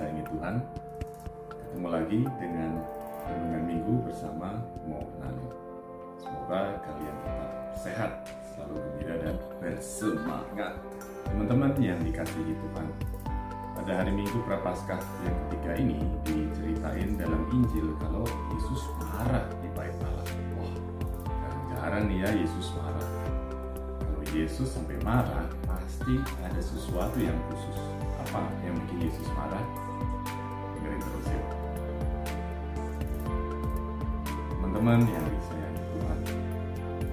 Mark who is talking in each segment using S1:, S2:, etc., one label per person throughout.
S1: disayangi Tuhan Ketemu lagi dengan Renungan Minggu bersama Mo Nano Semoga kalian tetap sehat, selalu gembira dan bersemangat. Teman-teman yang dikasihi Tuhan Pada hari Minggu Prapaskah yang ketiga ini Diceritain dalam Injil kalau Yesus marah di bait Allah. Wah, jarang nih ya Yesus marah. Kalau Yesus sampai marah pasti ada sesuatu yang khusus apa yang bikin Yesus marah? Dengerin terus ya. Teman-teman yang disayangi Tuhan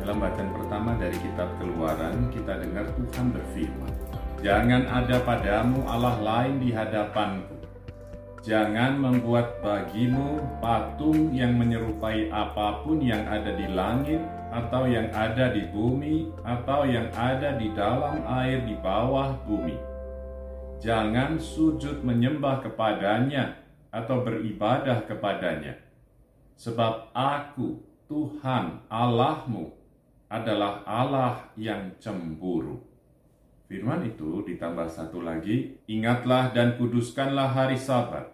S1: dalam bacaan pertama dari kitab keluaran kita dengar Tuhan berfirman jangan ada padamu Allah lain di hadapanku. Jangan membuat bagimu patung yang menyerupai apa pun yang ada di langit atau yang ada di bumi atau yang ada di dalam air di bawah bumi jangan sujud menyembah kepadanya atau beribadah kepadanya. Sebab aku, Tuhan Allahmu, adalah Allah yang cemburu. Firman itu ditambah satu lagi, ingatlah dan kuduskanlah hari sabat.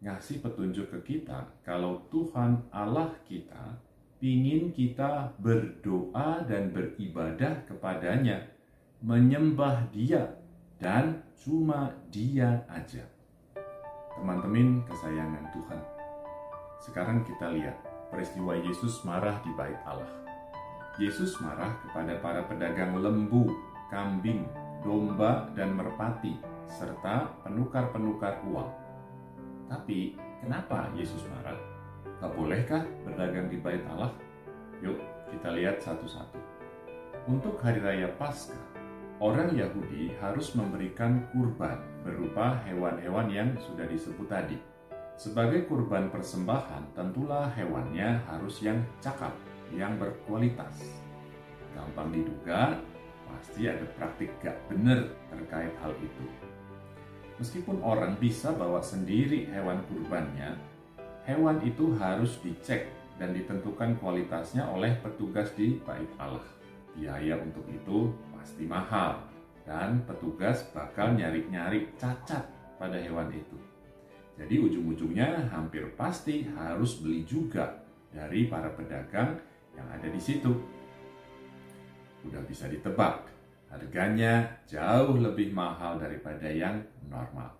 S1: Ngasih petunjuk ke kita kalau Tuhan Allah kita ingin kita berdoa dan beribadah kepadanya, menyembah dia dan cuma dia aja. Teman-teman kesayangan Tuhan. Sekarang kita lihat peristiwa Yesus marah di bait Allah. Yesus marah kepada para pedagang lembu, kambing, domba, dan merpati, serta penukar-penukar uang. Tapi kenapa Yesus marah? Tak bolehkah berdagang di bait Allah? Yuk kita lihat satu-satu. Untuk hari raya Paskah, orang Yahudi harus memberikan kurban berupa hewan-hewan yang sudah disebut tadi. Sebagai kurban persembahan, tentulah hewannya harus yang cakap, yang berkualitas. Gampang diduga, pasti ada praktik gak benar terkait hal itu. Meskipun orang bisa bawa sendiri hewan kurbannya, hewan itu harus dicek dan ditentukan kualitasnya oleh petugas di bait Allah. Biaya untuk itu pasti mahal dan petugas bakal nyari-nyari cacat pada hewan itu. Jadi ujung-ujungnya hampir pasti harus beli juga dari para pedagang yang ada di situ. Udah bisa ditebak, harganya jauh lebih mahal daripada yang normal.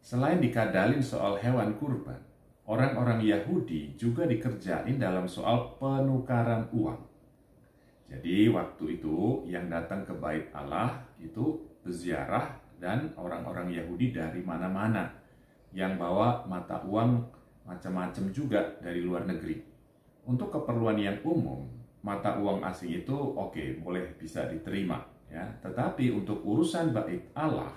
S1: Selain dikadalin soal hewan kurban, orang-orang Yahudi juga dikerjain dalam soal penukaran uang. Jadi waktu itu yang datang ke bait Allah itu berziarah dan orang-orang Yahudi dari mana-mana yang bawa mata uang macam-macam juga dari luar negeri. Untuk keperluan yang umum, mata uang asing itu oke, okay, boleh bisa diterima ya. Tetapi untuk urusan bait Allah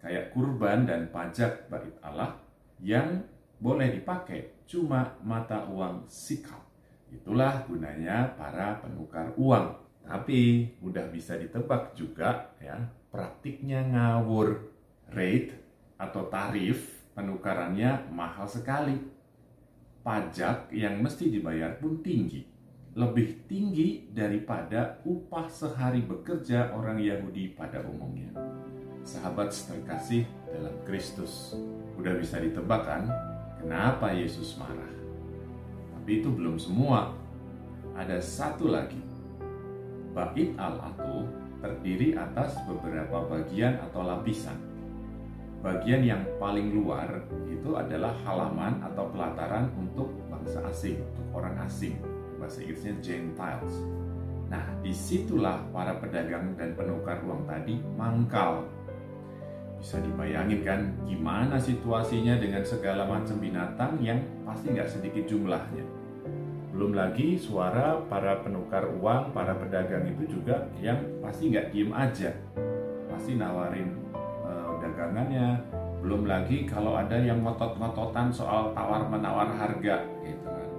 S1: kayak kurban dan pajak bait Allah yang boleh dipakai cuma mata uang sikap Itulah gunanya para penukar uang. Tapi mudah bisa ditebak juga ya, praktiknya ngawur. Rate atau tarif penukarannya mahal sekali. Pajak yang mesti dibayar pun tinggi. Lebih tinggi daripada upah sehari bekerja orang Yahudi pada umumnya. Sahabat terkasih dalam Kristus, udah bisa ditebak kan kenapa Yesus marah? Tapi itu belum semua. Ada satu lagi. Bait itu terdiri atas beberapa bagian atau lapisan. Bagian yang paling luar itu adalah halaman atau pelataran untuk bangsa asing, untuk orang asing. Bahasa Inggrisnya Gentiles. Nah, di situlah para pedagang dan penukar uang tadi mangkal. Bisa dibayangin kan gimana situasinya dengan segala macam binatang yang pasti nggak sedikit jumlahnya. Belum lagi suara para penukar uang, para pedagang itu juga yang pasti nggak diem aja. Pasti nawarin uh, dagangannya. Belum lagi kalau ada yang ngotot-ngototan soal tawar-menawar harga gitu kan.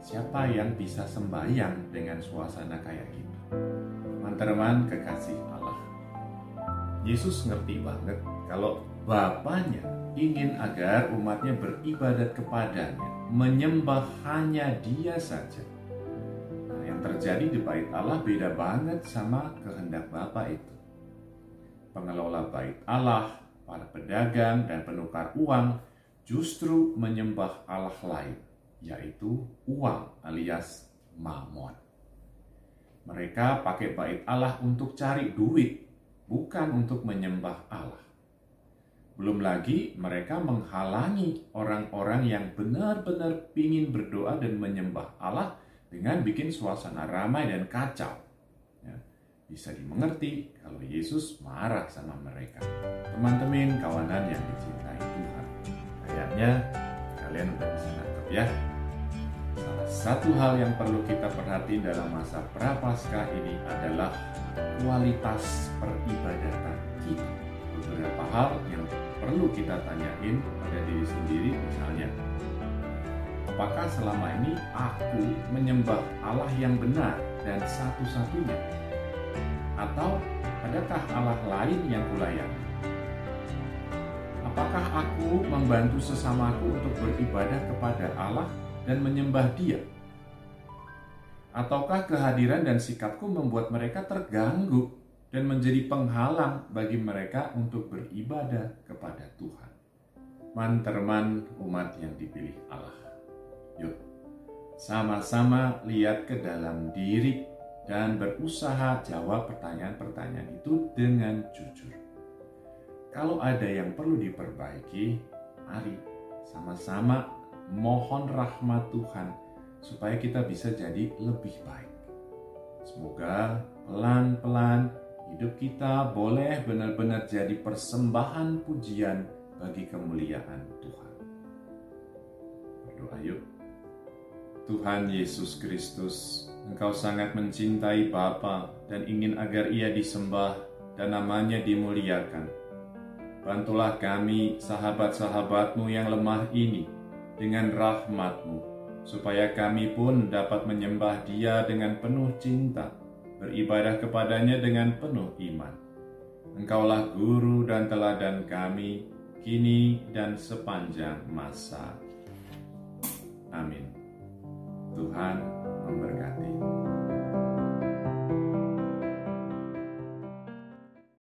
S1: Siapa yang bisa sembahyang dengan suasana kayak gitu? Teman-teman kekasih Allah. Yesus ngerti banget kalau Bapaknya ingin agar umatnya beribadat kepadanya, menyembah hanya dia saja. Nah, yang terjadi di bait Allah beda banget sama kehendak Bapa itu. Pengelola bait Allah, para pedagang dan penukar uang justru menyembah Allah lain, yaitu uang alias mamon. Mereka pakai bait Allah untuk cari duit, bukan untuk menyembah Allah. Belum lagi mereka menghalangi orang-orang yang benar-benar ingin berdoa dan menyembah Allah dengan bikin suasana ramai dan kacau. Ya, bisa dimengerti kalau Yesus marah sama mereka. Teman-teman, kawanan yang dicintai Tuhan. Kayaknya kalian udah bisa nangkep ya. Salah satu hal yang perlu kita perhatikan dalam masa prapaskah ini adalah kualitas peribadatan kita. Beberapa hal yang perlu kita tanyain pada diri sendiri misalnya, apakah selama ini aku menyembah Allah yang benar dan satu-satunya? Atau adakah Allah lain yang kulayani? Apakah aku membantu sesamaku untuk beribadah kepada Allah dan menyembah Dia? Ataukah kehadiran dan sikapku membuat mereka terganggu dan menjadi penghalang bagi mereka untuk beribadah kepada Tuhan? Manterman umat yang dipilih Allah. Yuk, sama-sama lihat ke dalam diri dan berusaha jawab pertanyaan-pertanyaan itu dengan jujur. Kalau ada yang perlu diperbaiki, mari sama-sama mohon rahmat Tuhan supaya kita bisa jadi lebih baik. Semoga pelan-pelan hidup kita boleh benar-benar jadi persembahan pujian bagi kemuliaan Tuhan. Berdoa yuk. Tuhan Yesus Kristus, Engkau sangat mencintai Bapa dan ingin agar Ia disembah dan namanya dimuliakan. Bantulah kami, sahabat-sahabatmu yang lemah ini, dengan rahmatmu, supaya kami pun dapat menyembah dia dengan penuh cinta, beribadah kepadanya dengan penuh iman. Engkaulah guru dan teladan kami, kini dan sepanjang masa. Amin. Tuhan